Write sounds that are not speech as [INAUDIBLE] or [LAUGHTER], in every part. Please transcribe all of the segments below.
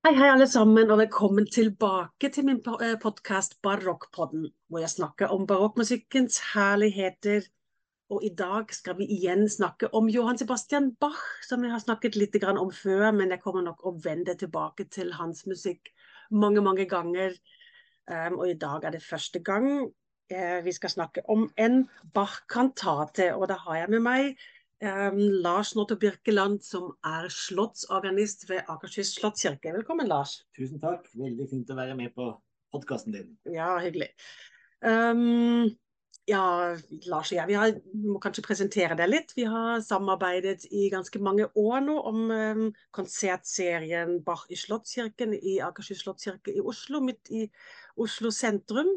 Hei, hei alle sammen, og velkommen tilbake til min podkast Barokkpodden, hvor jeg snakker om barokkmusikkens herligheter. Og i dag skal vi igjen snakke om Johan Sebastian Bach, som vi har snakket litt om før, men jeg kommer nok å vende tilbake til hans musikk mange, mange ganger. Um, og i dag er det første gang eh, vi skal snakke om en Bach-kantate, og da har jeg med meg Lars Notto Birkeland, som er slottsorganist ved Akershus slottskirke. Velkommen, Lars. Tusen takk. Veldig fint å være med på podkasten din. Ja, hyggelig. Um, ja, Lars og jeg, vi, har, vi, må kanskje presentere deg litt. Vi har samarbeidet i ganske mange år nå om um, konsertserien Bach i Slottskirken i Akershus slottskirke i Oslo, midt i Oslo sentrum.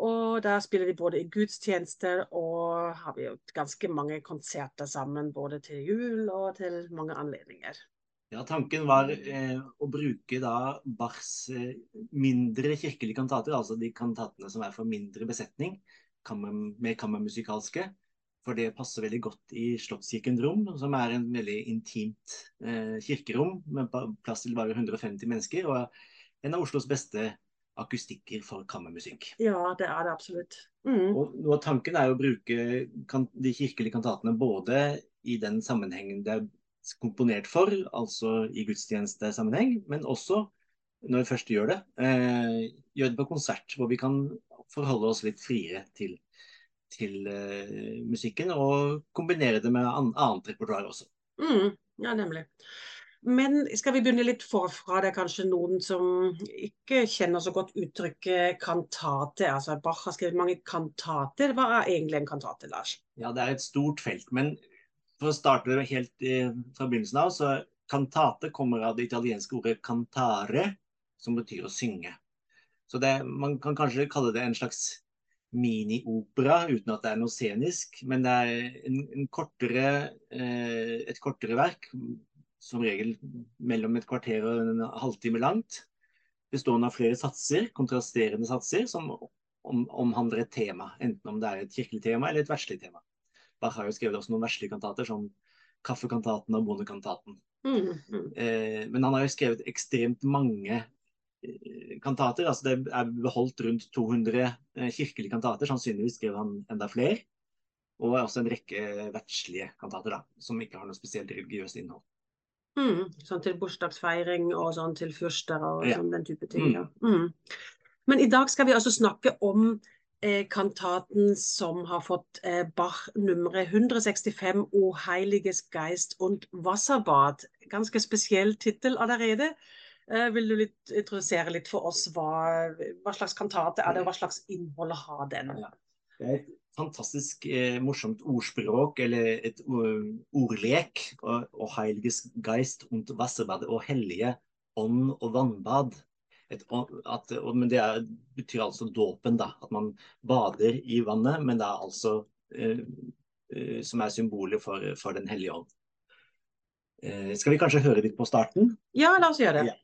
Og der spiller vi både i gudstjenester og har vi gjort ganske mange konserter sammen. Både til jul og til mange anledninger. Ja, Tanken var eh, å bruke da Bachs eh, mindre kirkelige kantater, altså de kantatene som er for mindre besetning, kammer, mer kammermusikalske. For det passer veldig godt i Slottskirkens rom, som er en veldig intimt eh, kirkerom med plass til bare 150 mennesker. Og en av Oslos beste akustikker for kammermusikk. Ja, det er det absolutt. Mm. Og av Tanken er å bruke de kirkelige kantatene både i den sammenhengen det er komponert for, altså i gudstjenestesammenheng, men også når vi først gjør det, eh, gjør det på konsert, hvor vi kan forholde oss litt friere til, til eh, musikken, og kombinere det med annet repertoar også. Mm. Ja, nemlig. Men skal vi begynne litt forfra? Det er kanskje noen som ikke kjenner så godt uttrykket kantate. Altså Bach har skrevet mange kantater. Hva er egentlig en kantate, Lars? Ja, det er et stort felt. Men for å starte helt fra begynnelsen av, så kantate kommer av det italienske ordet cantare, som betyr å synge. Så det, man kan kanskje kalle det en slags miniopera, uten at det er noe scenisk. Men det er en, en kortere, eh, et kortere verk som regel mellom et kvarter og en halvtime langt. Bestående av flere satser, kontrasterende satser, som om, omhandler et tema. Enten om det er et kirkelig tema eller et verslig tema. Bach har jo skrevet også noen verslige kantater, som Kaffekantaten og Bondekantaten. Mm, mm. Eh, men han har jo skrevet ekstremt mange eh, kantater. altså Det er beholdt rundt 200 eh, kirkelige kantater. Sannsynligvis skrev han enda flere. Og også en rekke verdslige kantater, da, som ikke har noe spesielt religiøst innhold. Mm, sånn til bursdagsfeiring og sånn til fyrster og ja. sånn den type ting. Mm. Ja. Mm. Men i dag skal vi altså snakke om eh, kantaten som har fått eh, Bach-nummeret 165 O Heiliges Geist und Wasserbad. Ganske spesiell tittel allerede. Eh, vil du litt, introdusere litt for oss hva, hva slags kantate er det, og hva slags innhold har den? Ja. Det er et fantastisk eh, morsomt ordspråk, eller et ordlek. Og, og Heiliges Geist und Wasserbad, og hellige ånd og vannbad. Et, at, og, men det er, betyr altså dåpen, da. At man bader i vannet, men det er altså eh, eh, som er symbolet for, for Den hellige ånd. Eh, skal vi kanskje høre litt på starten? Ja, la oss gjøre det. Ja.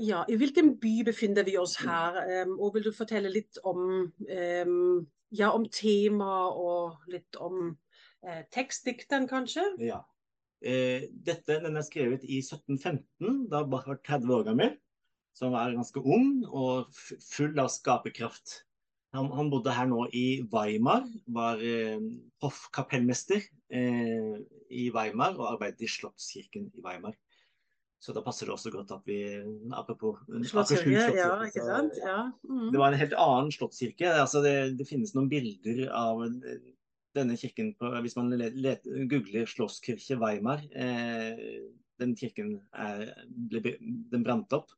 Ja, I hvilken by befinner vi oss her? Um, og vil du fortelle litt om, um, ja, om tema og litt om uh, tekstdikteren, kanskje? Ja. Eh, dette den er skrevet i 1715, da Bach var 30 år gammel. Som var ganske ung og full av skaperkraft. Han, han, bodde her nå i Weimar, var eh, hoffkapellmester eh, i Weimar og arbeidet i Slottskirken i Weimar. Så da passer det også godt at vi Apropos Slottskirke, ja, ikke sant? Ja. Mm. Det var en helt annen slottskirke. Altså det, det, finnes noen bilder av denne kirken på, Hvis man let, let, googler Slottskirke Weimar' eh, Den kirken er, ble, den brant opp,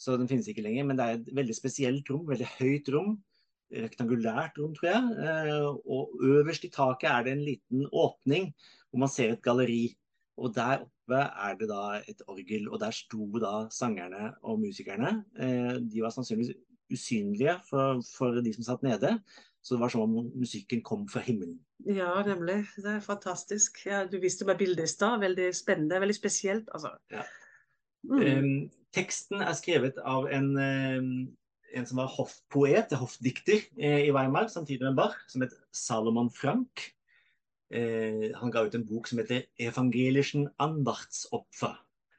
så den finnes ikke lenger. Men det er et veldig spesielt rom. Veldig høyt rom. Rektangulært rom, tror jeg. Eh, og øverst i taket er det en liten åpning hvor man ser et galleri. Og der oppe er det da et orgel, og der sto da sangerne og musikerne. Eh, de var sannsynligvis usynlige for, for de som satt nede. Så det var som om musikken kom fra himmelen. Ja, nemlig. Det er fantastisk. Ja, du viste meg bildet i stad. Veldig spennende, veldig spesielt. Altså. Ja. Mm. Um, teksten er skrevet av en, um, en som var hoffpoet, hoffdikter eh, i Weimar, samtidig med Bach, som het Salomon Frank. Eh, han ga ut en bok som heter 'Evangelischen Andachtsopfer'.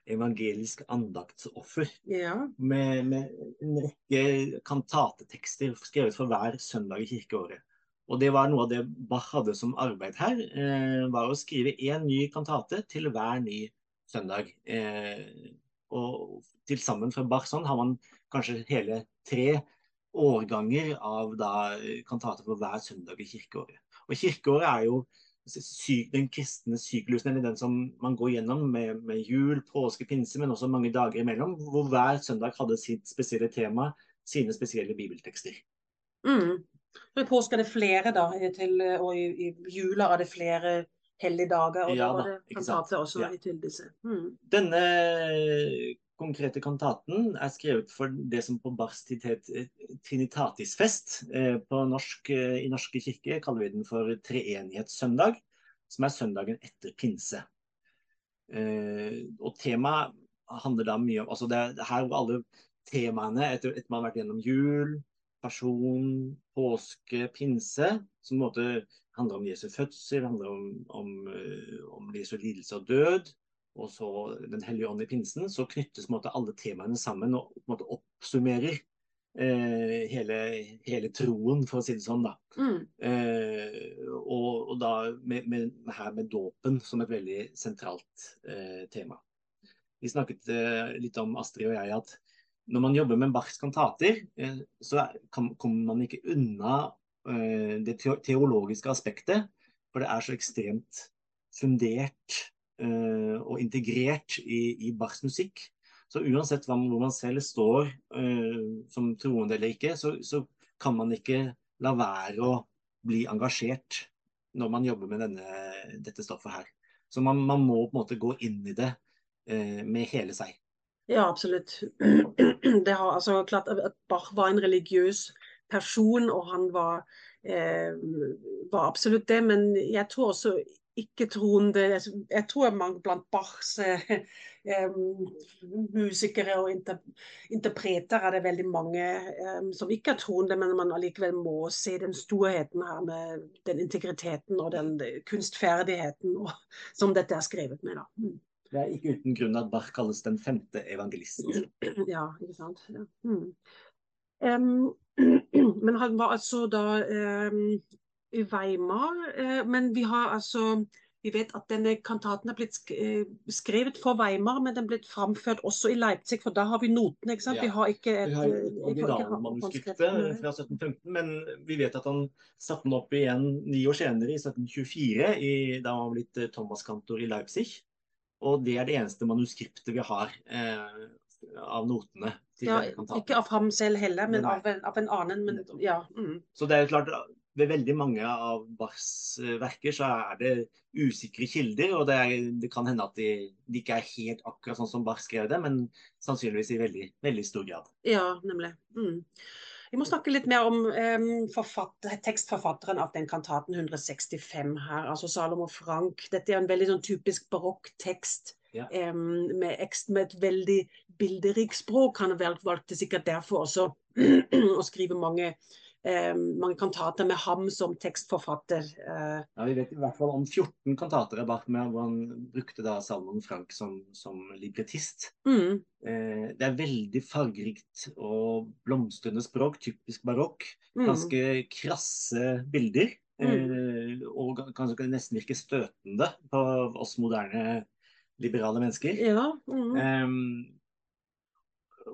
Evangelisk andaktsoffer. Ja. Med, med en rekke kantatetekster skrevet for hver søndag i kirkeåret. Og det var noe av det Bach hadde som arbeid her, eh, var å skrive én ny kantate til hver ny søndag. Eh, og til sammen fra Bach sånn har man kanskje hele tre årganger av da kantater for hver søndag i kirkeåret. Og kirkeåret er jo syk, den kristne syklusen, eller den som man går gjennom med, med jul, påske, pinse, men også mange dager imellom, hvor hver søndag hadde sitt spesielle tema, sine spesielle bibeltekster. Mm. I påske er det flere, da, til, og i, i jula er det flere hellige dager. Og Ja da var det også Ja. til disse. Mm. Denne konkrete kantaten er skrevet for det som på Barstid tid het eh, Trinitatisfest. Eh, På norsk, eh, I norske kirke kaller vi den for treenighetssøndag, som er søndagen etter pinse. Og temaet handler da mye om altså Det er her hvor alle temaene etter, etter man har vært gjennom jul, person, påske, pinse, som på en måte handler om Jesu fødsel, handler om, om, om Jesu lidelse og død, og så Den hellige ånd i pinsen, så knyttes måte alle temaene sammen og måte oppsummerer eh, hele, hele troen, for å si det sånn. da. Mm. Eh, og, og da med, med, her med dåpen som et veldig sentralt eh, tema. Vi snakket eh, litt om Astrid og jeg at når man jobber med Bachs kantater, eh, så kan, kommer man ikke unna eh, det teologiske aspektet, for det er så ekstremt fundert og integrert i, i Bachs musikk. Så uansett hvor man selv står eh, som troende eller ikke, så, så kan man ikke la være å bli engasjert når man jobber med denne, dette stoffet her. Så man, man må på en måte gå inn i det eh, med hele seg. Ja, absolutt. [CLEARS THROAT] Det har altså klart at Bach var en religiøs person, og han var, eh, var absolutt det. Men jeg tror også ikke-troende Jeg tror mange blant Bachs eh, musikere og inter, interpreter er det veldig mange eh, som ikke er troende, men man allikevel må se den storheten her med den integriteten og den kunstferdigheten og, som dette er skrevet med. da. Mm. Det er ikke uten grunn at Bach kalles den femte evangelisten. [CLEARS THROAT] Ja, ikke sant. Ja. Mm. Um, [CLEARS THROAT] men han var altså da em, i Weimar. eh, men vi har altså Vi vet at denne kantaten er blitt eh, skrevet for Weimar, men den er blitt framført også i Leipzig, for da har vi notene. ikke sant? Ja. Vi har ikke et eh, originalmanuskriptet fra 1715, men vi vet at han satte den opp igjen ni år senere, i 1724, i, da han var blitt Thomas-kantor i Leipzig. Og det er det eneste manuskriptet vi har eh, av notene til Ja, denne kantaten. ikke av ham selv heller, men av en, av en annen. Men, ja, mm. Så det er klart, ved veldig mange av Bachs eh, verker så er det usikre kilder, og det, er, det kan hende at de, de ikke er helt akkurat sånn som Bach skrev det, men sannsynligvis i veldig, veldig stor grad. Ja, nemlig. Mm. Vi må snakke litt mer om um, forfatter, tekstforfatteren av den kantaten 165 her, altså Salomo Frank. Dette er en veldig sånn typisk barokk tekst Ja. Um, med, med et veldig bilderikt språk. Han valgte sikkert derfor også [CLEARS THROAT] å skrive mange, em, mange kantater med ham som tekstforfatter. Eh, Ja, vi vet i hvert fall om 14 kantater av Bartmer med, hvor han brukte da Salmon Frank som, som librettist. mm, Eh, det er veldig fargerikt og blomstrende språk, typisk barokk. mm, Ganske krasse bilder. Mm. og kanskje kan det nesten virke støtende på oss moderne liberale mennesker. ja, mm, Ehm,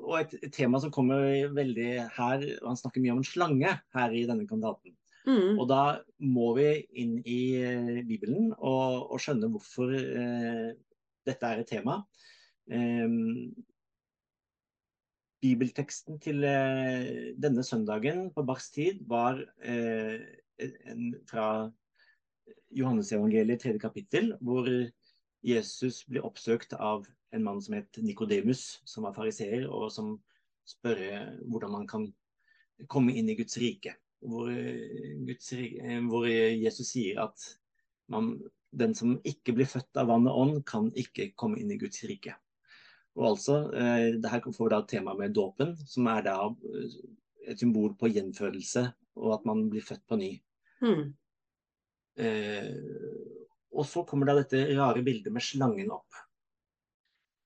og et, et tema som kommer veldig her, og han snakker mye om en slange her i denne kandidaten. mm, Og da må vi inn i eh, Bibelen og, og skjønne hvorfor eh, dette er et tema. Eh, bibelteksten til eh, denne søndagen på Bachs tid var eh, en, fra Johannesevangeliet tredje kapittel, hvor Jesus blir oppsøkt av en mann som het Nikodemus, som var fariseer, og som spør hvordan man kan komme inn i Guds rike. Hvor, Guds, hvor Jesus sier at man, den som ikke blir født av vann og ånd, kan ikke komme inn i Guds rike. Og altså, eh, det her får vi da tema med dåpen, som er da et symbol på gjenfødelse, og at man blir født på ny. Mm. Eh, og så kommer da dette rare bildet med slangen opp.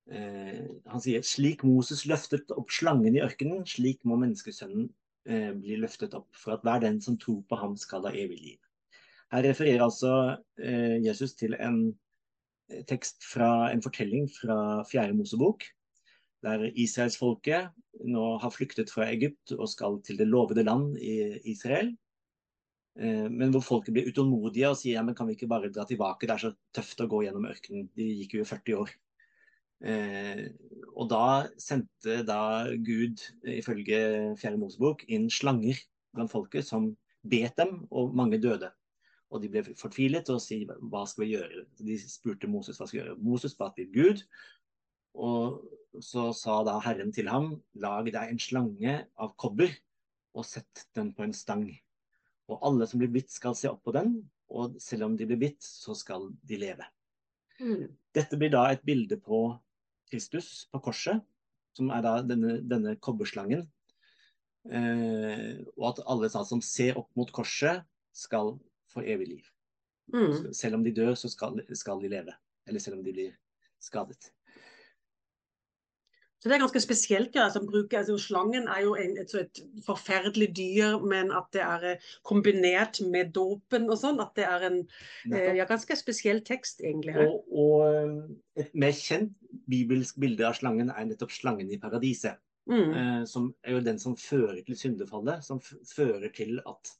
Eh, han sier slik Moses løftet opp slangen i ørkenen, slik må menneskesønnen eh, bli løftet opp, for at hver den som tror på ham skal ha evig liv. Her refererer altså eh, Jesus til en tekst fra en fortelling fra Fjerde Mosebok, der israelsfolket nå har flyktet fra Egypt og skal til det lovede land i Israel. Men hvor folket blir utålmodige og sier ja, men kan vi ikke bare dra tilbake, det er så tøft å gå gjennom ørkenen. De gikk jo i 40 år. Eh, og da sendte da Gud, ifølge Fjerde Mosebok, inn slanger blant folket som bet dem, og mange døde. Og de ble fortvilet og sier hva skal vi gjøre? De spurte Moses hva skal vi gjøre. Moses ba til Gud, og så sa da Herren til ham, lag deg en slange av kobber og sett den på en stang. Og alle som blir bitt, skal se opp på den, og selv om de blir bitt, så skal de leve. Mm. Dette blir da et bilde på Kristus på korset, som er da denne, denne kobberslangen. Eh, og at alle som ser opp mot korset, skal få evig liv. Mm. Selv om de dør, så skal, skal de leve. Eller selv om de blir skadet. Så det er ganske spesielt. ja, som bruker, altså Slangen er jo en, et, et, forferdelig dyr, men at det er eh, kombinert med dåpen og sånn, at det er en eh, ja, ganske spesiell tekst, egentlig. Og, og, eh, et mer kjent bibelsk bilde av slangen er nettopp slangen i paradiset. Mm. Eh, som er jo den som fører til syndefallet, som fører til at,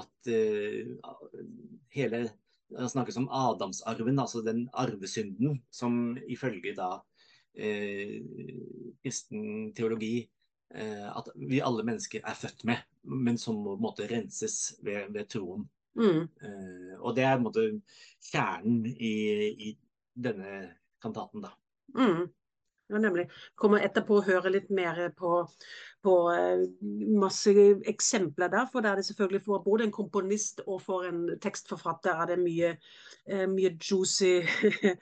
at uh, hele Det snakkes om Adamsarven, altså den arvesynden som ifølge da kristen teologi eh, at vi alle mennesker er født med, men som må måte renses ved, ved troen. Mm. Eh, og det er på en måte kjernen i, i denne kantaten, da. Mm. Ja, nemlig. Kommer etterpå å høre litt mer på, på masse eksempler der. For det er det selvfølgelig for både en komponist og for en tekstforfatter er det mye, mye juicy Eh,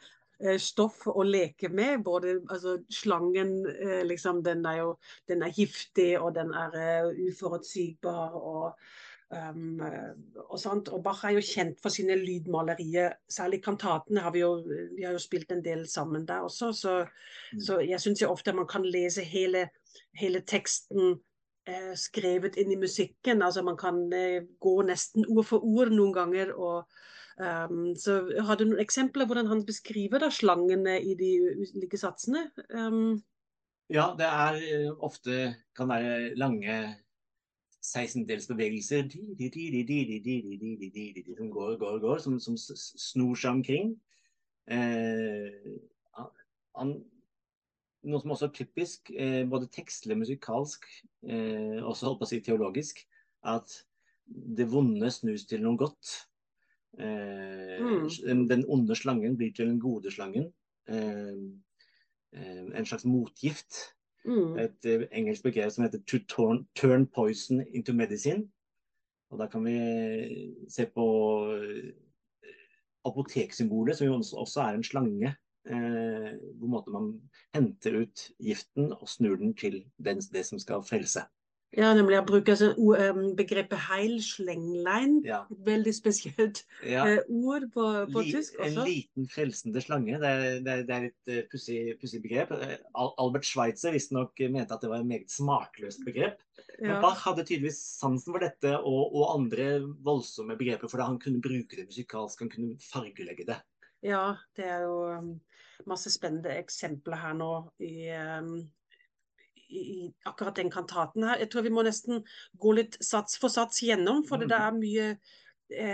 stoff å leke med. Både altså, slangen eh, liksom, den er jo den er giftig, og den er uh, uforutsigbar. og Um, og, sånt. og Bach er jo kjent for sine lydmalerier. Særlig kantatene har vi jo, vi har jo spilt en del sammen der også. Så, mm. så jeg syns ofte man kan lese hele, hele teksten eh, skrevet inn i musikken. altså Man kan eh, gå nesten ord for ord noen ganger. og Um, så Har du noen eksempler hvordan han beskriver da slangene i de ulike satsene? Um, ja, det er uh, ofte kan være lange 16-delsbevegelser som går og går går, som, som snor seg omkring. Eh, han, noe som også er typisk, eh, både tekstlig, musikalsk, eh, også holdt på å si teologisk, at det vonde snus til noe godt. Mm. Eh, den onde slangen blir til den gode slangen. Eh, eh, en slags motgift. Mm. Et engelsk begrep som heter 'to turn, turn, poison into medicine'. Og Da kan vi se på apoteksymbolet, som jo også er en slange. Eh, hvor man henter ut giften og snur den til den, det som skal frelse. Ja, nemlig. Jeg bruker altså, begrepet heilslenglein. Ja. Et veldig spesielt ja. uh, ord på, på Li tysk også. En liten frelsende slange. Det er, det er, det er et uh, pussig begrep. Albert Schweitzer visstnok mente at det var et meget smakløst begrep. Men Bach hadde tydeligvis sansen for dette og, og, andre voldsomme begreper, fordi han kunne bruke det musikalsk, han kunne fargelegge det. Ja, det er jo masse spennende eksempler her nå i um, i akkurat den kantaten her. Jeg tror vi må nesten gå litt sats for sats gjennom, for mm. det er mye,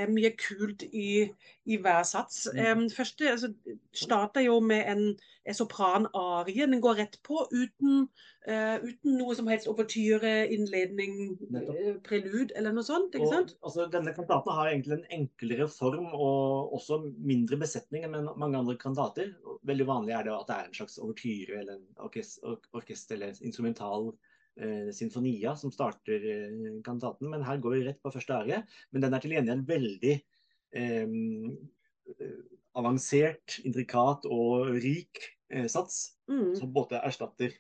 mye kult i, i, hver sats. Um, første altså, starter jo med en, en sopran-arie. Den går rett på uten, uh, uten noe som helst overtyre, innledning, uh, prelud eller noe sånt. ikke sant? Og, altså, denne kantaten har egentlig en enklere form og også mindre besetning enn mange andre kantater. Veldig vanlig er det at det er en slags overtyre eller en orkester, orkester eller instrumental eh, sinfonia som starter eh, kantaten, men her går vi rett på første arie. Men den er til gjengjeld veldig eh, avansert, intrikat og rik eh, sats, Mm. som både erstatter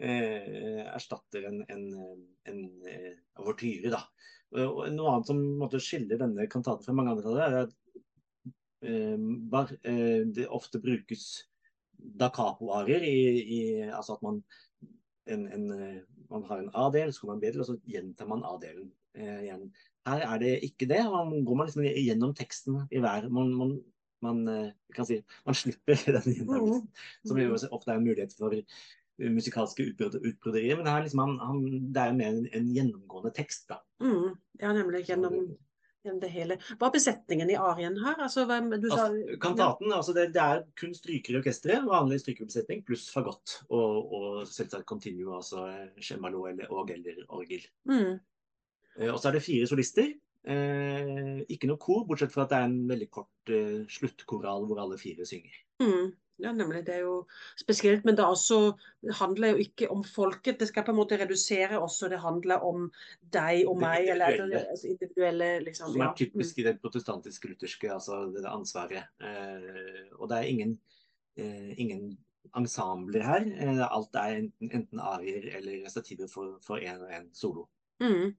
eh, erstatter en, en, en eh, avortyre, da. Og noe annet som måtte skille denne kantaten fra mange andre, er at eh, bar, eh, det ofte brukes da capo-arier Altså at man en, en, eh, man har en A-del, så kommer man B-del, og så gjentar man A-delen eh, igjen. Her er det ikke det. Man går man liksom gjennom teksten i hver. Man, man, man, eh, kan si, man slipper [LAUGHS] den gjennomgangen, som jo ofte er en mulighet for eh, musikalske utbroderier. Men her liksom han, han, det er jo mer en, en gjennomgående tekst, da. Mm. Ja, nemlig gjennom, det hele. Hva er besetningen i arien her? Altså, hvem, du sa, kantaten, kantaten, altså det, det er kun strykere i orkesteret, vanlig strykerbesetning, pluss fagott. Og, og selvsagt continuo, altså cembalo eller, og eller orgel. Mm. Eh, Og så er det fire solister. Eh, ikke noe kor, bortsett fra at det er en veldig kort eh, sluttkoral hvor alle fire synger. Mm. Ja, nemlig. Det er jo spesielt, men det, også, det handler jo ikke om folket. Det skal på en måte redusere også. Det handler om deg og meg, eller altså, individuelle liksom. Som ja. er typisk i det protestantisk lutherske, altså det, det ansvaret. Eh, og det er ingen, eh, ingen ensembler her. Eh, alt er enten, enten arier eller stativer for, for en og en solo. Mm.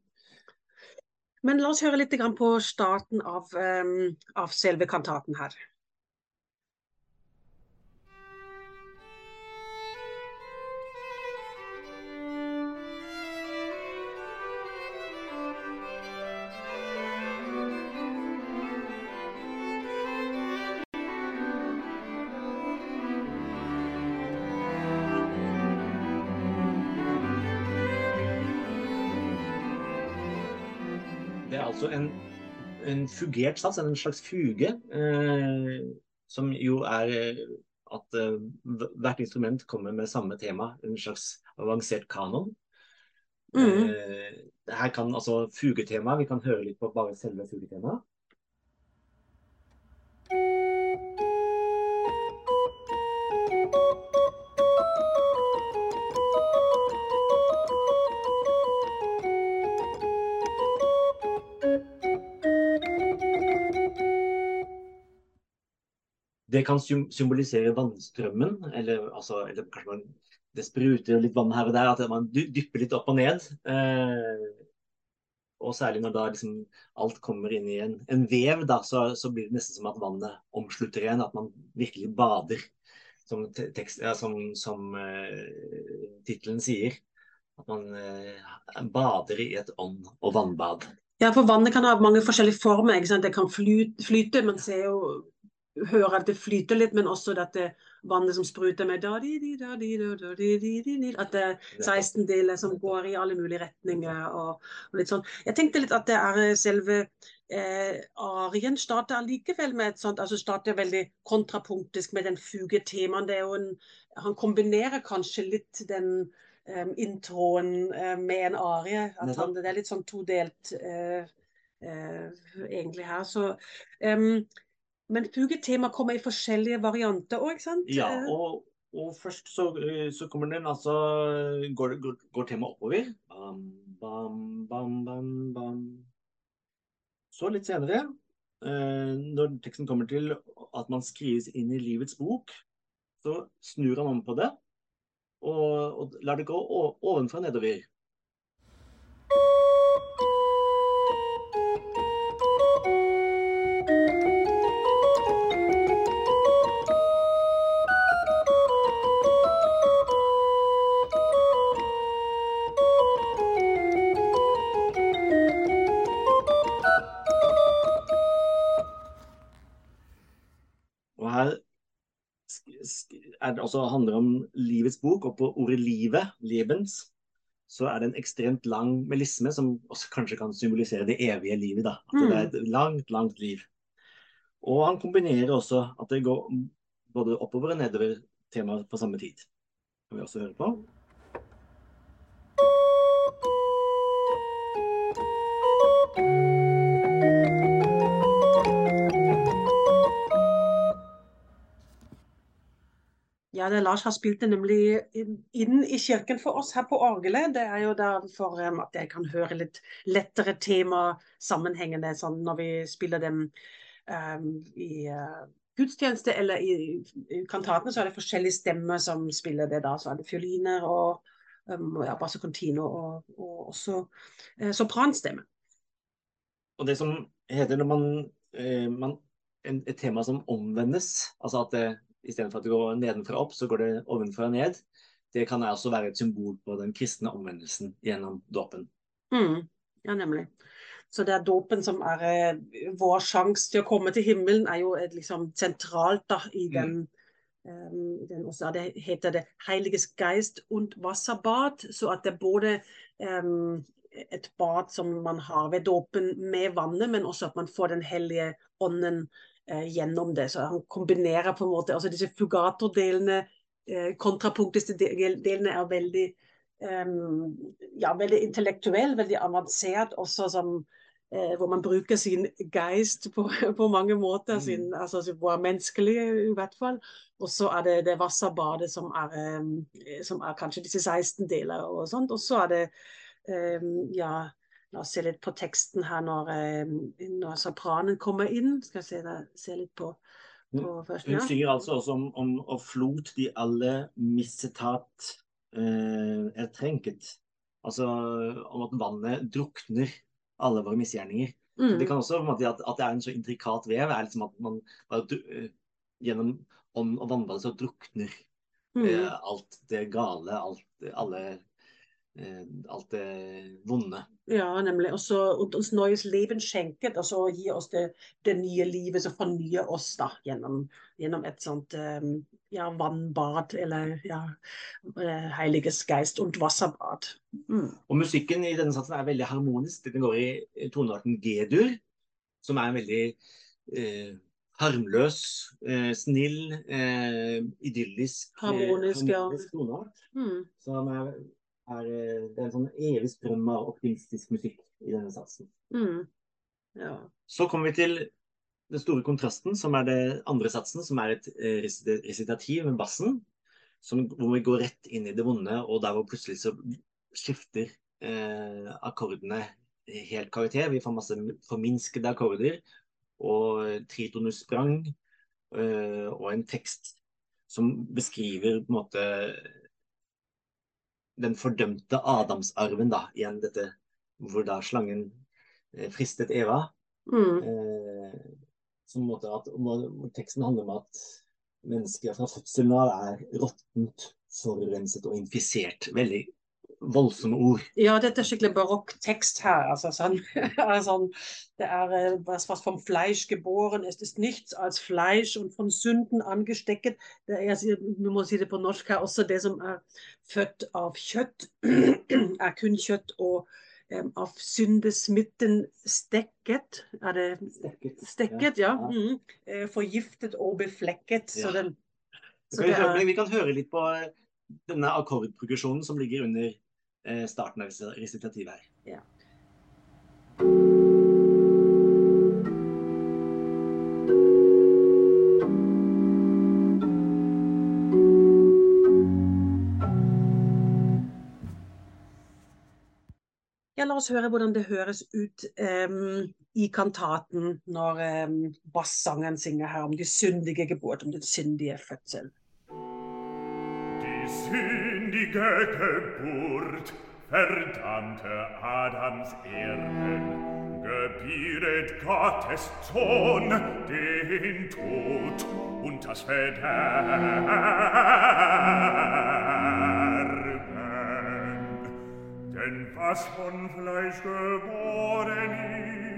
Men la oss høre litt på starten av, um, av selve kantaten her. Er altså en, en fugert sats, en slags fuge, eh, som jo er eh, at eh, hvert instrument kommer med samme tema, en slags avansert kanon. Mm. Eh, her kan altså fugetema, vi kan høre litt på bare selve fugetemaet. Det kan symbolisere vannstrømmen, eller, altså, eller kanskje man, det spruter litt vann her og der, at man dypper litt opp og ned. Eh, og særlig når da liksom alt kommer inn i en, en vev, da, så, så blir det nesten som at vannet omslutter en, at man virkelig bader, som, te- tekst, ja, som, som eh, tittelen sier. At man eh, bader i et ånd- og vannbad. Ja, for vannet kan ha mange forskjellige former. Det kan flyte, flyte, man ser jo hører at det flyter litt, men også dette vannet som spruter med da, di, di, da, di, da, da, di, di, di, di, At det er 16 deler som går i alle mulige retninger og, og litt sånn. Jeg tenkte litt at det er eh, selve eh, arien starter allikevel med et sånt, altså starter veldig kontrapunktisk med den fugetemaen. Det er jo en, han kombinerer kanskje litt den um, introen eh, med en arie. At han, det er litt sånn todelt uh, uh, egentlig her. Så em, men fugetema kommer i forskjellige varianter òg, ikke sant? Ja, Eh, og, og først så, eh, så kommer den altså Går, går, går temaet oppover. Bam, bam, bam, bam, bam. Så litt senere, eh, når teksten kommer til at man skrives inn i livets bok, så snur han om på det og, og lar det gå ovenfra og nedover. Er det også handler om livets bok, og på ordet livet, lebens, så er det en ekstremt lang melisme som også kanskje kan symbolisere det evige livet. da. At det er et langt, langt liv. Og han kombinerer også at det går både oppover og nedover temaet på samme tid. Kan vi også høre på. Ja, det Lars har spilt det nemlig inn, i kirken for oss her på orgelet. Det er jo derfor um, at jeg kan høre litt lettere tema sammenhengende sånn når vi spiller dem um, i uh, gudstjeneste eller i, i kantatene, så er det forskjellige stemmer som spiller det da. Så er det fioliner og um, ja, basso contino og, og også uh, sopranstemme. Og det som heter når man, uh, man en, et tema som omvendes, altså at det istedenfor at det går nedenfra opp, så går det ovenfra ned. Det kan også være et symbol på den kristne omvendelsen gjennom dåpen. Mm, ja, nemlig. Så det er dåpen som er eh, vår sjanse til å komme til himmelen, er jo et, liksom sentralt da, i den, mm. um, den også, Det heter det 'Heiliges Geist und Wasserbad', så at det er både um, et bad som man har ved dåpen med vannet, men også at man får Den hellige ånden gjennom det. Så han kombinerer på en måte altså disse fugatordelene, eh, kontrapunktiske-delene er veldig um, ja, veldig intellektuell, veldig avansert, også som eh, hvor man bruker sin geist på, [LAUGHS] på mange måter, sin, mm. altså hvor menneskelig i hvert fall. Og så er det det Wasserbadet som er, eh, som er kanskje disse 16 deler og sånt. Og så er det eh, ja, La oss se litt på teksten her når, eh, når sopranen kommer inn. Skal se, se litt på, på først, ja. Hun synger altså også om, om å flot de alle missetat eh, er trenket. Altså om at vannet drukner alle våre misgjerninger. Mm. Det kan også måte, at, at, det er en så intrikat vev, er liksom at man bare, uh, gjennom ånd og vannbad så drukner mm. eh, alt det gale, alt, alle Eh, alt det vonde. Ja, nemlig. Og så oss neues Leben skjenket, og så gi oss det, det, nye livet som fornyer oss da, gjennom, gjennom et sånt um, ja, vannbad, eller ja, eh, Heiliges Geist und Wasserbad. Mm. Og musikken i denne satsen er veldig harmonisk. Den går i tonearten G-dur, som er en veldig eh, harmløs, eh, snill, eh, idyllisk, harmonisk, harmonisk ja. toneart. Mm. Som er er, eh, det er en sånn evig strøm av optimistisk musikk i denne satsen. Mm. Ja. Så kommer vi til den store kontrasten, som er det andre satsen, som er et eh, resitativ med bassen. Som, hvor vi går rett inn i det vonde, og der hvor plutselig så skifter eh, akkordene helt karakter. Vi får masse forminskede akkorder og tritonussprang eh, og en tekst som beskriver på en måte den fordømte Adamsarven, da, igjen dette hvor da slangen eh, fristet Eva. Mm. Eh, som måte at, teksten handler om at mennesket fra fødselen av er råttent, forurenset og infisert. Veldig voldsomme ord. Ja, dette er skikkelig barokk tekst her. Altså, sånn, [LAUGHS] sånn, det er eh, was, was vom Fleisch geboren es ist nichts als Fleisch und von Sünden angesteckt. Det er, vi må si det på norsk her, også det som er født av kjøtt, [CLEARS THROAT] er kun kjøtt. og um, av syndesmitten stekket. Er det stekket? stekket ja. ja. Mm. Eh, forgiftet og beflekket. Ja. Så den, så vi, kan høre, vi kan høre litt på eh, denne akkordprogresjonen som ligger under starten av resitativet her. Ja. Ja, la oss høre hvordan det høres ut um, i kantaten når um, bassangeren synger her om de syndige geburt, om den syndige fødsel. sündige Geburt, verdammte Adams Erden, gebiert Gottes Sohn den Tod und das Verderben. Denn was von Fleisch geboren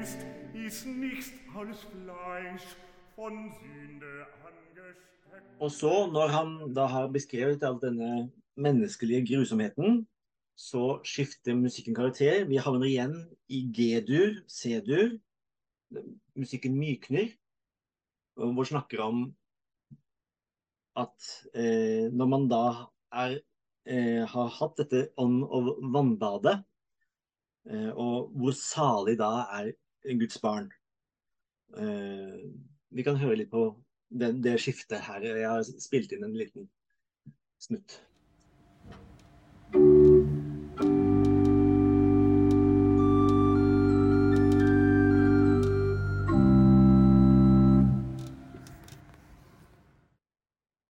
ist, ist nichts als Fleisch von Sünde an. Og så, når han da har beskrevet all denne menneskelige grusomheten, så skifter musikken karakter. Vi havner igjen i G-dur, C-dur. Musikken mykner. Hvor snakker om at eh, når man da er, eh, har hatt dette ånd- og vannbadet, eh, og hvor salig da er Guds barn. Eh, vi kan høre litt på det, det skiftet her. Jeg har spilt inn en liten snutt.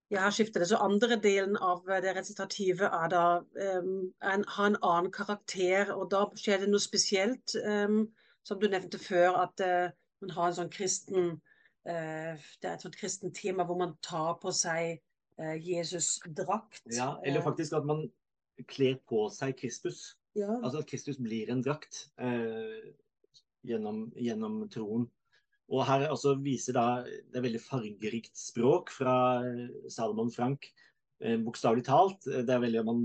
Ja, her skifter det. Så andre delen av det resitativet er da um, en, har en annen karakter, og da skjer det noe spesielt. Um, som du nevnte før, at uh, man har en sånn kristen Det er et sånt kristent tema hvor man tar på seg uh, Jesus-drakt. Ja, eller faktisk at man kler på seg Kristus. Ja. Altså at Kristus blir en drakt eh, gjennom, gjennom troen. Og her også viser da det er veldig fargerikt språk fra Salomon Frank. Eh, Bokstavelig talt. Det er veldig man,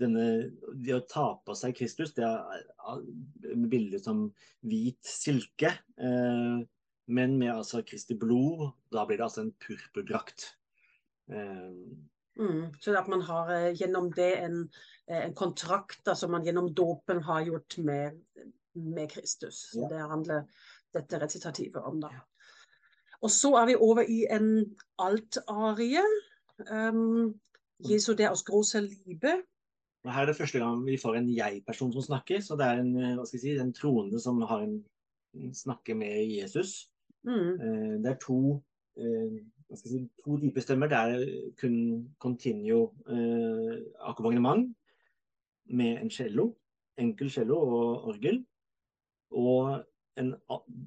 denne, Det å ta på seg Kristus, det er bilder som hvit silke. Eh, men med altså Kristi blod. Da blir det altså en purpurdrakt. Um, Mm, så at man har eh, gjennom det en, eh, en kontrakt som man gjennom dåpen har gjort med, med Kristus. Ja. Det handler dette resitativet om. da. Og så er vi over i en altarie. Um, Jesu det aus großer Liebe. Her er det første gang vi får en jeg-person som snakker. Så det er en, eh, hva skal jeg si, en troende som har en, snakker med Jesus. Mm, Eh, Det er to, eh, hva skal jeg si, to dype stemmer. Det er kun continuo eh, akkompagnement med en cello, enkel cello og orgel. Og en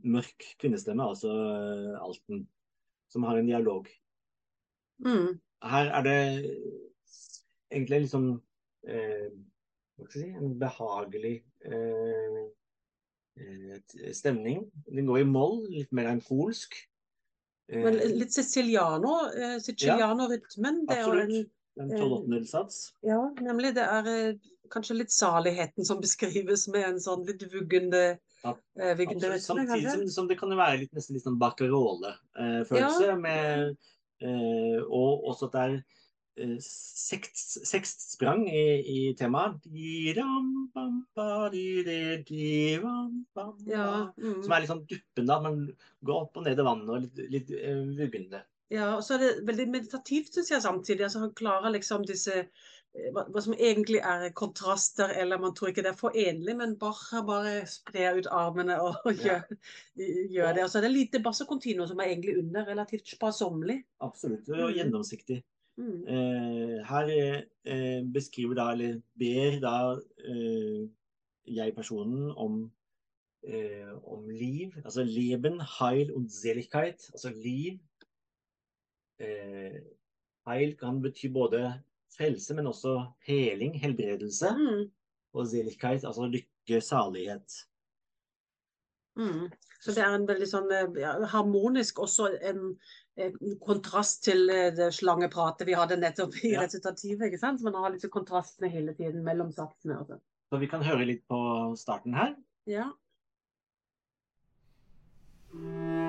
mørk kvinnestemme, altså eh, alten, som har en dialog. mm, Her er det egentlig sånn eh, hva skal jeg si, en behagelig eh, eh, stemning. Den går i moll, litt mer enn polsk. Eh, men litt siciliano, eh, siciliano-rytmen. En, absolutt. En tolvåttendedelsats. ja, nemlig det er eh, kanskje litt saligheten som beskrives med en sånn litt vuggende, Ja, eh, Samtidig som, som det kan være litt, nesten litt sånn Baccarole-følelse. Ja. eh, Og også at det er eh, sekstsprang i, i temaet. Ja, mm. Som er litt sånn duppende. At man går opp og ned i vannet og litt, litt uh, vuggende. Ja, og så er det veldig meditativt, syns jeg, samtidig. Altså, han klarer liksom disse eh, hva, hva som egentlig er kontraster, eller man tror ikke det er forenlig, men bare, bare sprer ut armene og, og Ja. gjør, gjør det. Og så er det lite basso continuo som er egentlig under, relativt sparsommelig. Absolutt. Og Mm. gjennomsiktig. Mm. Eh, her eh, beskriver da, eller ber da eh, jeg-personen om, eh, om liv. Altså Leben, Heil und Seligkeit. Altså liv. Eh, heil kan bety både frelse, men også heling, helbredelse. Mm. Og Seligkeit, altså lykke, salighet. Mm. Så det er en veldig sånn eh, ja, harmonisk også en, en kontrast til eh, det slangepratet vi hadde nettopp i Ja. resultativet. ikke sant? Så man har litt kontrastene hele tiden mellom satsene. Også. Så vi kan høre litt på starten her. Ja. Jesu,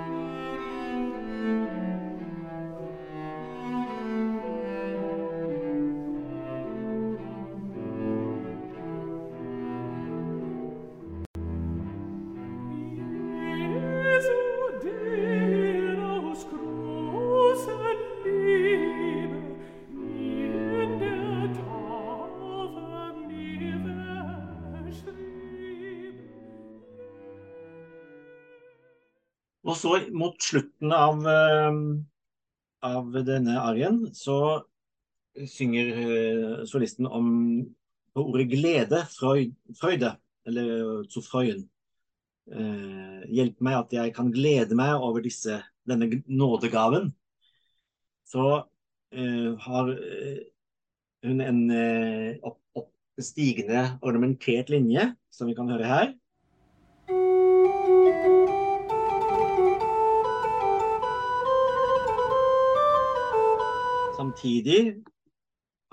så mot slutten av, eh, av denne arien så synger eh, solisten om på ordet glede, freud, freude, eller zu freuen. Eh, hjelp meg at jeg kan glede meg over disse, denne nådegaven. Så eh, har hun en eh, opp, opp, stigende ornamentert linje, som vi kan høre her. Samtidig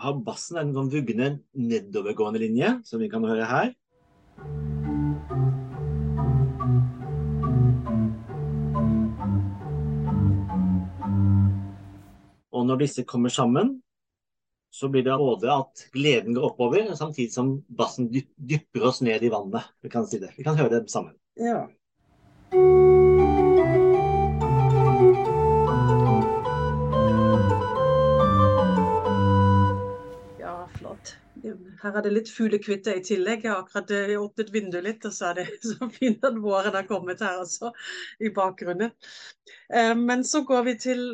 har bassen en sånn vuggende nedovergående linje, som vi kan høre her. Og når disse kommer sammen, så blir det både at gleden går oppover, samtidig som bassen dypper oss ned i vannet. Vi kan si det. Vi kan høre det sammen. ja. Her er det litt fuglekvitter i tillegg. Jeg har akkurat eh, åpnet vinduet litt, og så er det [LAUGHS] så fint at våren har kommet her også, i bakgrunnen. Eh, Men så går vi til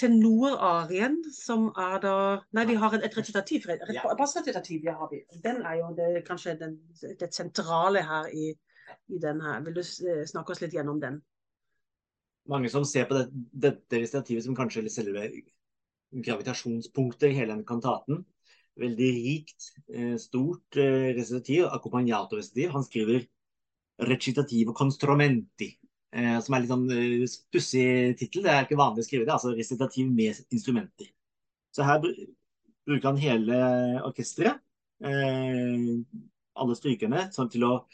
til Nord-Arien, som er da Nei, vi har et, recitativ. Et Ja. har vi. Den er jo det, kanskje den, det sentrale her i, i den her. Vil du eh, snakke oss litt gjennom den? Mange som ser på det, dette recitativet som kanskje selve gravitasjonspunktet i hele den kantaten. Veldig rikt, eh, stort resitativ, recitativ, accompagnato-recitativ. Han skriver 'recitativo constromenti', eh, som er litt sånn eh, pussig tittel. Det er ikke vanlig å skrive det. Altså recitativ med instrumenter. Så her bruker han hele orkesteret, eh, alle strykerne, sånn til å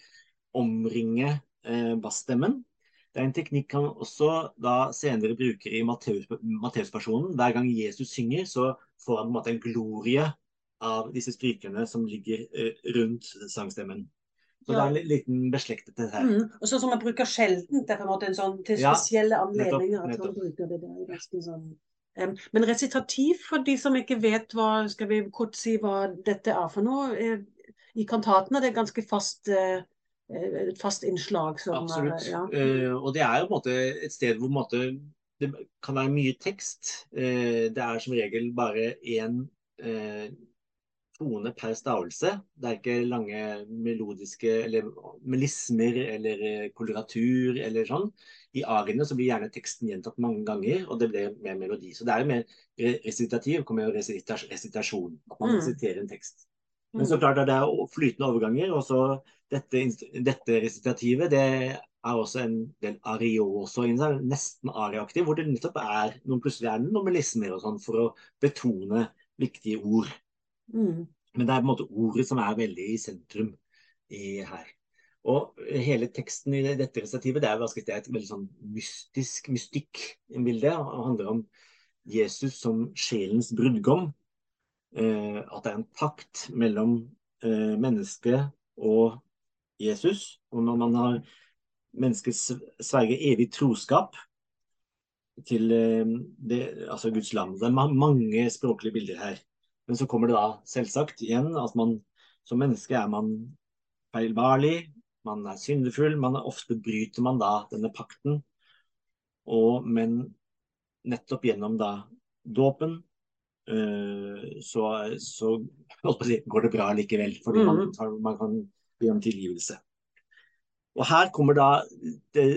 omringe eh, bassstemmen. Det er en teknikk han også da senere bruker i Matteus-personen. Hver gang Jesus synger, så får han på en måte en glorie av disse strykerne som ligger eh, rundt sangstemmen. Så det er en li- liten beslektethet her. Mm. Og sånn som man bruker sjelden. Det er på en måte en sånn til Ja, spesielle nettopp, anledninger at man bruker det. der, resten, sånn um, Men resitativ, for de som ikke vet hva Skal vi kort si hva dette er for noe? er, I kantatene er det ganske fast eh, eh, et fast innslag. Som, Absolutt. ja. Uh, og det er jo på en måte et sted hvor måte, det kan være mye tekst. Uh, det er som regel bare én eh, tone per stavelse. Det er ikke lange melodiske eller melismer eller eh, koloratur eller sånn. I ariene så blir gjerne teksten gjentatt mange ganger, og det blir mer melodi. Så det er jo mer re- resitativ, kommer jo resita- resitasjon. At man Mm. resiterer en tekst. Men så klart er det flytende overganger. og så dette, dette resitativet det er også en del arioso inni seg, nesten ariaktiv, hvor det nettopp er noen plutselig er noen melismer og sånn for å betone viktige ord. Mm. Men det er på en måte ordet som er veldig i sentrum i her. Og hele teksten i dette resitativet det er, det, et veldig sånn mystisk mystikk-bilde. og handler om Jesus som sjelens brudgom. Eh, at det er en pakt mellom eh, mennesket og Jesus. Og når man har mennesket sv- sverger evig troskap til eh, det, altså Guds land. Det er ma mange språklige bilder her. Men så kommer det da selvsagt igjen at man som menneske er man feilbarlig, man er syndefull, man er, ofte bryter man da denne pakten. Og, men nettopp gjennom da dåpen øh, så, så si, går det bra likevel, fordi man, Mhm. tar- man kan be om tilgivelse. Og her kommer da det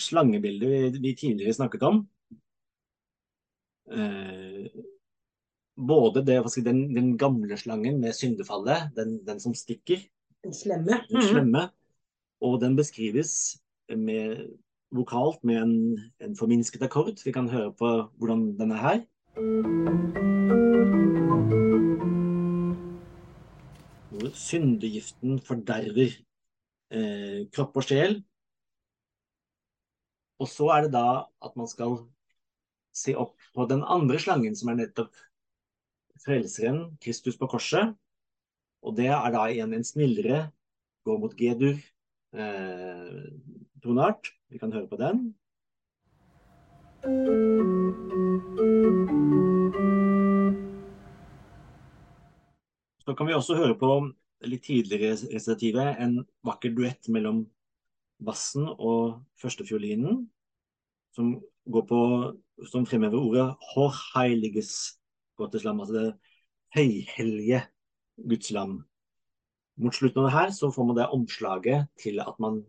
slangebildet vi, vi tidligere snakket om. Eh, både det, si, den, den gamle slangen med syndefallet, den, den som stikker, Den slemme. den Mm. slemme, og den beskrives med, vokalt med en, en forminsket akkord. Vi kan høre på hvordan den er her. Hvor syndegiften forderver eh, kropp og sjel. Og så er det da at man skal se opp på den andre slangen, som er nettopp frelseren, Kristus på korset. Og det er da igjen en snillere, går mot G-dur, eh, tonart. Vi kan høre på den. Så kan vi også høre på litt tidligere resitativet, en vakker duett mellom bassen og førstefiolinen, som på, som fremhever ordet «Hårheiliges Gottes lam», altså det høyhellige Guds lam. Mot slutten av det her så får man det omslaget til at man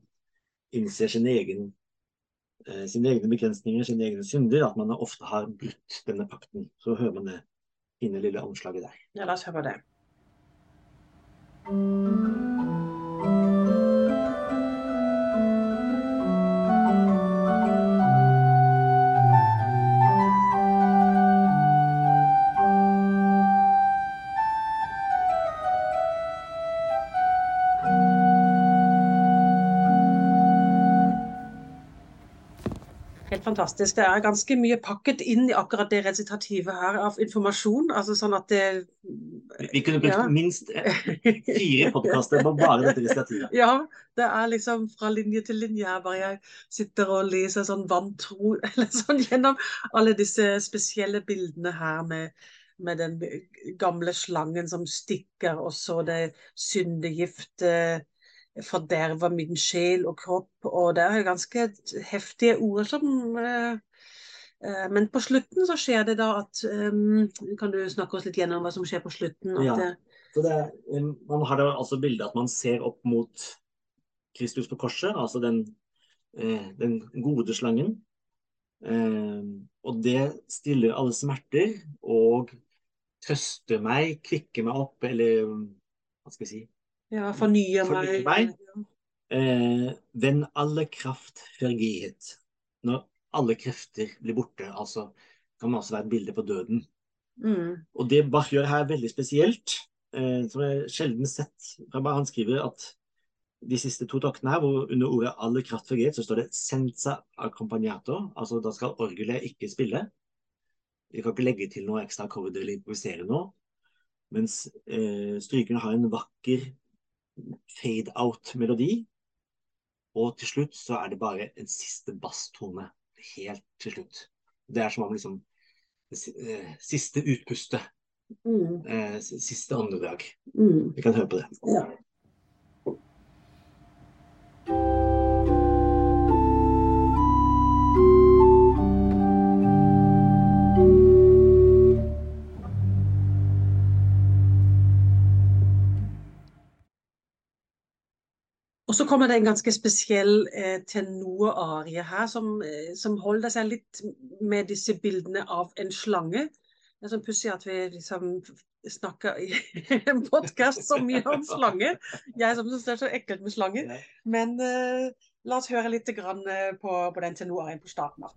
innser sin egen, eh, sine egne begrensninger, sine egne synder, at man ofte har brutt denne pakten. Så hører man det inne lille omslaget der. Ja, la oss høre på det. Fantastisk. Det er ganske mye pakket inn i akkurat det resitativet her av informasjon. Altså sånn at det Vi kunne brukt Ja. minst fire podkaster på bare dette recitativet. Ja, det er liksom fra linje til linje her, bare jeg sitter og leser sånn vantro, [LAUGHS] eller sånn gjennom alle disse spesielle bildene her med, med den gamle slangen som stikker, og så det syndegift forderver min sjel og kropp. Og det er ganske heftige ord som eh, eh, Men på slutten så skjer det da at um, Kan du snakke oss litt gjennom hva som skjer på slutten? Ja. det, Så det, man har da altså bildet at man ser opp mot Kristus på korset, altså den, eh, den gode slangen. Og det stiller alle smerter og trøster meg, kvikker meg opp, eller hva skal jeg si ja, fornyer Fornyer meg. meg. eh, Wenn alle kraft vergehet. Når alle krefter blir borte, altså kan man også være et bilde på døden. Mm. Og det Bach gjør her veldig spesielt, eh, som jeg sjelden sett han skriver at de siste to taktene her, hvor under ordet 'alle kraft vergehet', så står det 'senza accompagnato', altså da skal orgelet ikke spille. Vi kan ikke legge til noe ekstra akkorder eller improvisere noe. Mens eh, strykerne har en vakker fade-out-melodi. Og til slutt så er det bare en siste basstone. Helt til slutt. Det er som om liksom eh, siste utpustet. Mm. Eh, siste åndedrag. Mm. Vi kan høre på det. Ja. Så kommer det en ganske spesiell eh, tenorarie her, som, eh, som holder seg litt med disse bildene av en slange. Det er sånn pussig at vi liksom snakker i [LAUGHS] en podkast så mye om slange. Jeg som syns det er så ekkelt med slanger. Men eh, la oss høre litt grann, eh, på, på den tenorarien på starten av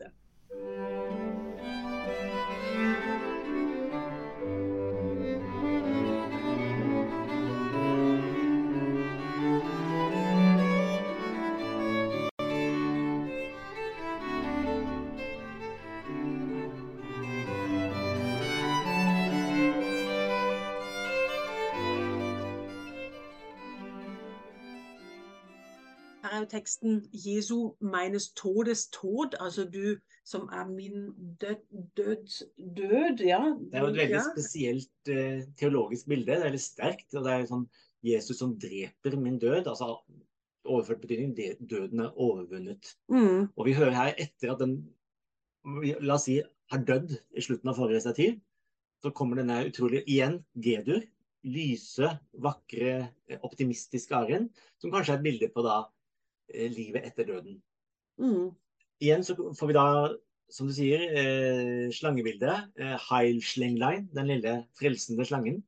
jo teksten 'Jesu meines todes tod', altså du som er min død, død, død ja. Det er jo et veldig ja. spesielt eh, teologisk bilde. Det er veldig sterkt. og det er sånn Jesus som dreper min død. altså Overført betydning det- døden er overvunnet. Mm, Og vi hører her etter at den la oss si har dødd i slutten av forrige stativ, så kommer denne utrolig igjen G-dur. Lyse, vakre, eh, optimistiske arien, som kanskje er et bilde på da livet etter døden. mm, Igjen så får vi da, som du sier, eh, slangebildet. Eh, Heilslenglein, den lille frelsende slangen,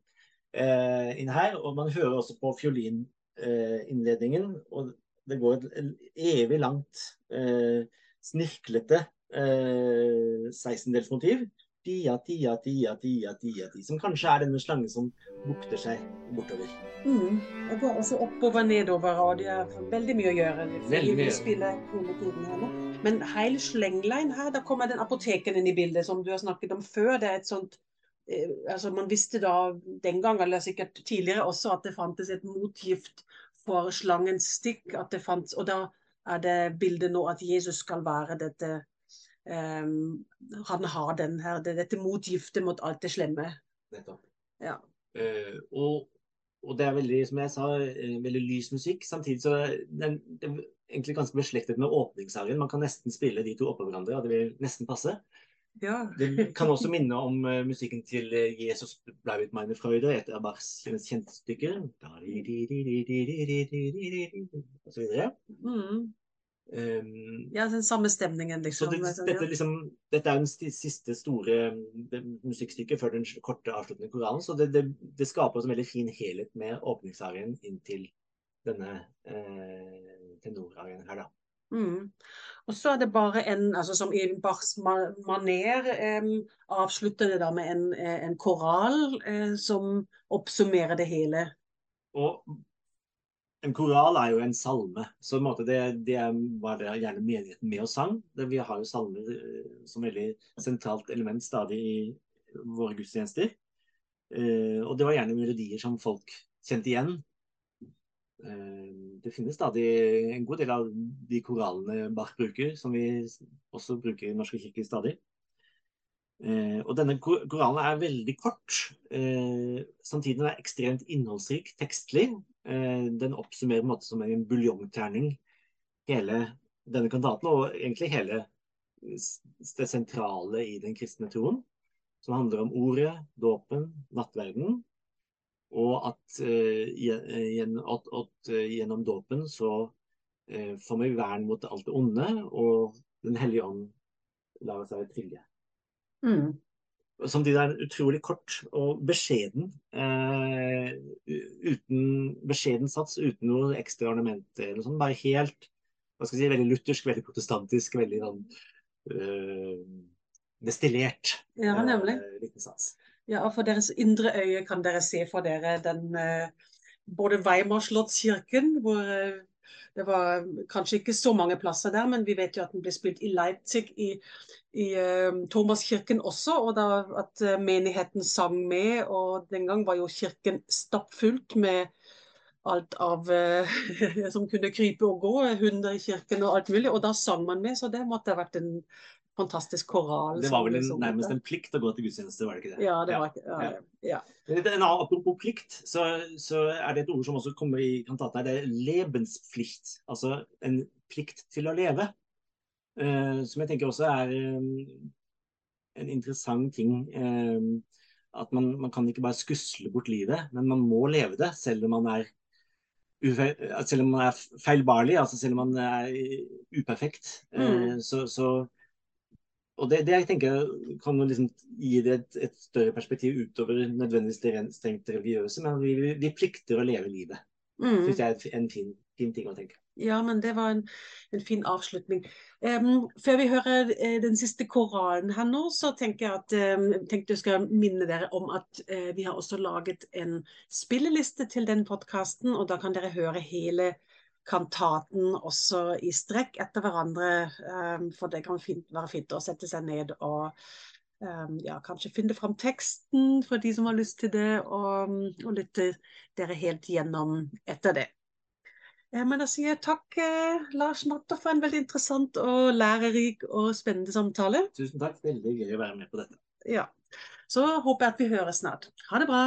eh, inn her. Og man hører også på fiolininnledningen. Eh, og det går et evig langt, eh, snirklete eh, 16-delsmotiv. Dia, dia, dia, dia, dia, dia, som kanskje er denne slangen som bukter seg bortover. mm. Jeg går også oppover nedover, og det er veldig mye å gjøre. Veldig mye spiller hele tiden. Men Heil Slenglein her, da kommer den apoteken inn i bildet, som du har snakket om før. Det er et sånt eh, altså Man visste da den gang, eller sikkert tidligere også, at det fantes et motgift for slangens stikk. At det fantes, og da er det bildet nå at Jesus skal være dette Han har den her, det, dette motgiftet mot alt det slemme. Nettopp. Ja. Uh, og, og det er veldig, som jeg sa, eh, veldig lys musikk. Samtidig så den, det er egentlig ganske beslektet med åpningssangen. Man kan nesten spille de to oppå hverandre, og det vil nesten passe. ja. Det kan også minne om uh, musikken til uh, Jesus bleibt meine Freude, et av Bachs kjente stykker. Og så videre. Mm. Um, Ja, den samme stemningen, så liksom. det, dette, liksom, dette er jo den siste store musikkstykket før den korte avsluttende koralen. Så det, det, det skaper en veldig fin helhet med åpningsarien inn til denne eh, tenorarien her, da. Mm. Og så er det bare en, altså som i Bachs maner, eh, avslutter det da med en, eh, en koral eh, som oppsummerer det hele. Og en koral er jo en salme, så en måte det, det var det gjerne menigheten med og sang. Vi har jo salmer eh, som veldig sentralt element stadig i våre gudstjenester. Eh, og det var gjerne melodier som folk kjente igjen. Eh, det finnes stadig en god del av de koralene Bach bruker, som vi også bruker i Norske kirker stadig. Og denne koralen er veldig kort, eh, samtidig den er ekstremt innholdsrik tekstlig. Eh, den oppsummerer på en måte som en buljongterning hele denne kantaten, og egentlig hele det sentrale i den kristne troen, som handler om ordet, dåpen, nattverden, og at, eh, eh, at, at gjennom dåpen så får vi vern mot alt det onde, og Den hellige ånd lar seg trille. Mm. Samtidig er den utrolig kort og beskjeden. Eh, uten beskjeden sats, uten noe ekstra ornamenter eller sånn. Bare helt hva skal jeg si, veldig luthersk, veldig protestantisk, veldig sånn øh, destillert Ja, nemlig. eh, liten sats. Ja, for deres indre øye kan dere se for dere den eh, både Weimar slottskirken, hvor eh, det var kanskje ikke så mange plasser der, men vi vet jo at den ble spilt i Leipzig, i, i uh, Thomaskirken også, og da at eh, menigheten sang med, og den gang var jo kirken stappfullt med alt av uh, [LAUGHS] som kunne krype og gå, hunder i kirken og alt mulig, og da sang man med, så det måtte ha vært en fantastisk koral. Det var vel en, nærmest en plikt å gå til gudstjeneste, var det ikke det? Ja, det Ja. var ikke ja, ja. ja. En apropos plikt, så, så er det et ord som også kommer i kantaten her. Det er lebensplikt, Altså en plikt til å leve. Uh, som jeg tenker også er um, en interessant ting. Um, at man, man kan ikke bare skusle bort livet, men man må leve det selv om man er selv om man er feilbarlig, altså selv om man er uperfekt. Mm. så, så og det, det jeg tenker kan liksom gi det et, et større perspektiv utover nødvendigvis det rent strengt religiøse, men vi, vi, vi plikter å leve livet. Mm. Synes jeg er en fin, fin ting å tenke. Ja, men det var en, en fin avslutning. Um, før vi hører uh, den siste koralen her nå, så tenker jeg at um, tenkte jeg skal minne dere om at uh, vi har også laget en spilleliste til den podkasten, og da kan dere høre hele kantaten også i strekk etter hverandre. Um, for det kan fint, være fint å sette seg ned og um, ja, kanskje finne fram teksten for de som har lyst til det, og, og lytte dere helt gjennom etter det. Eh, Men da sier jeg takk, eh, Lars Natter, for en veldig interessant og lærerik og spennende samtale. Tusen takk, veldig gøy å være med på dette. Ja. Så håper jeg at vi høres snart. Ha det bra.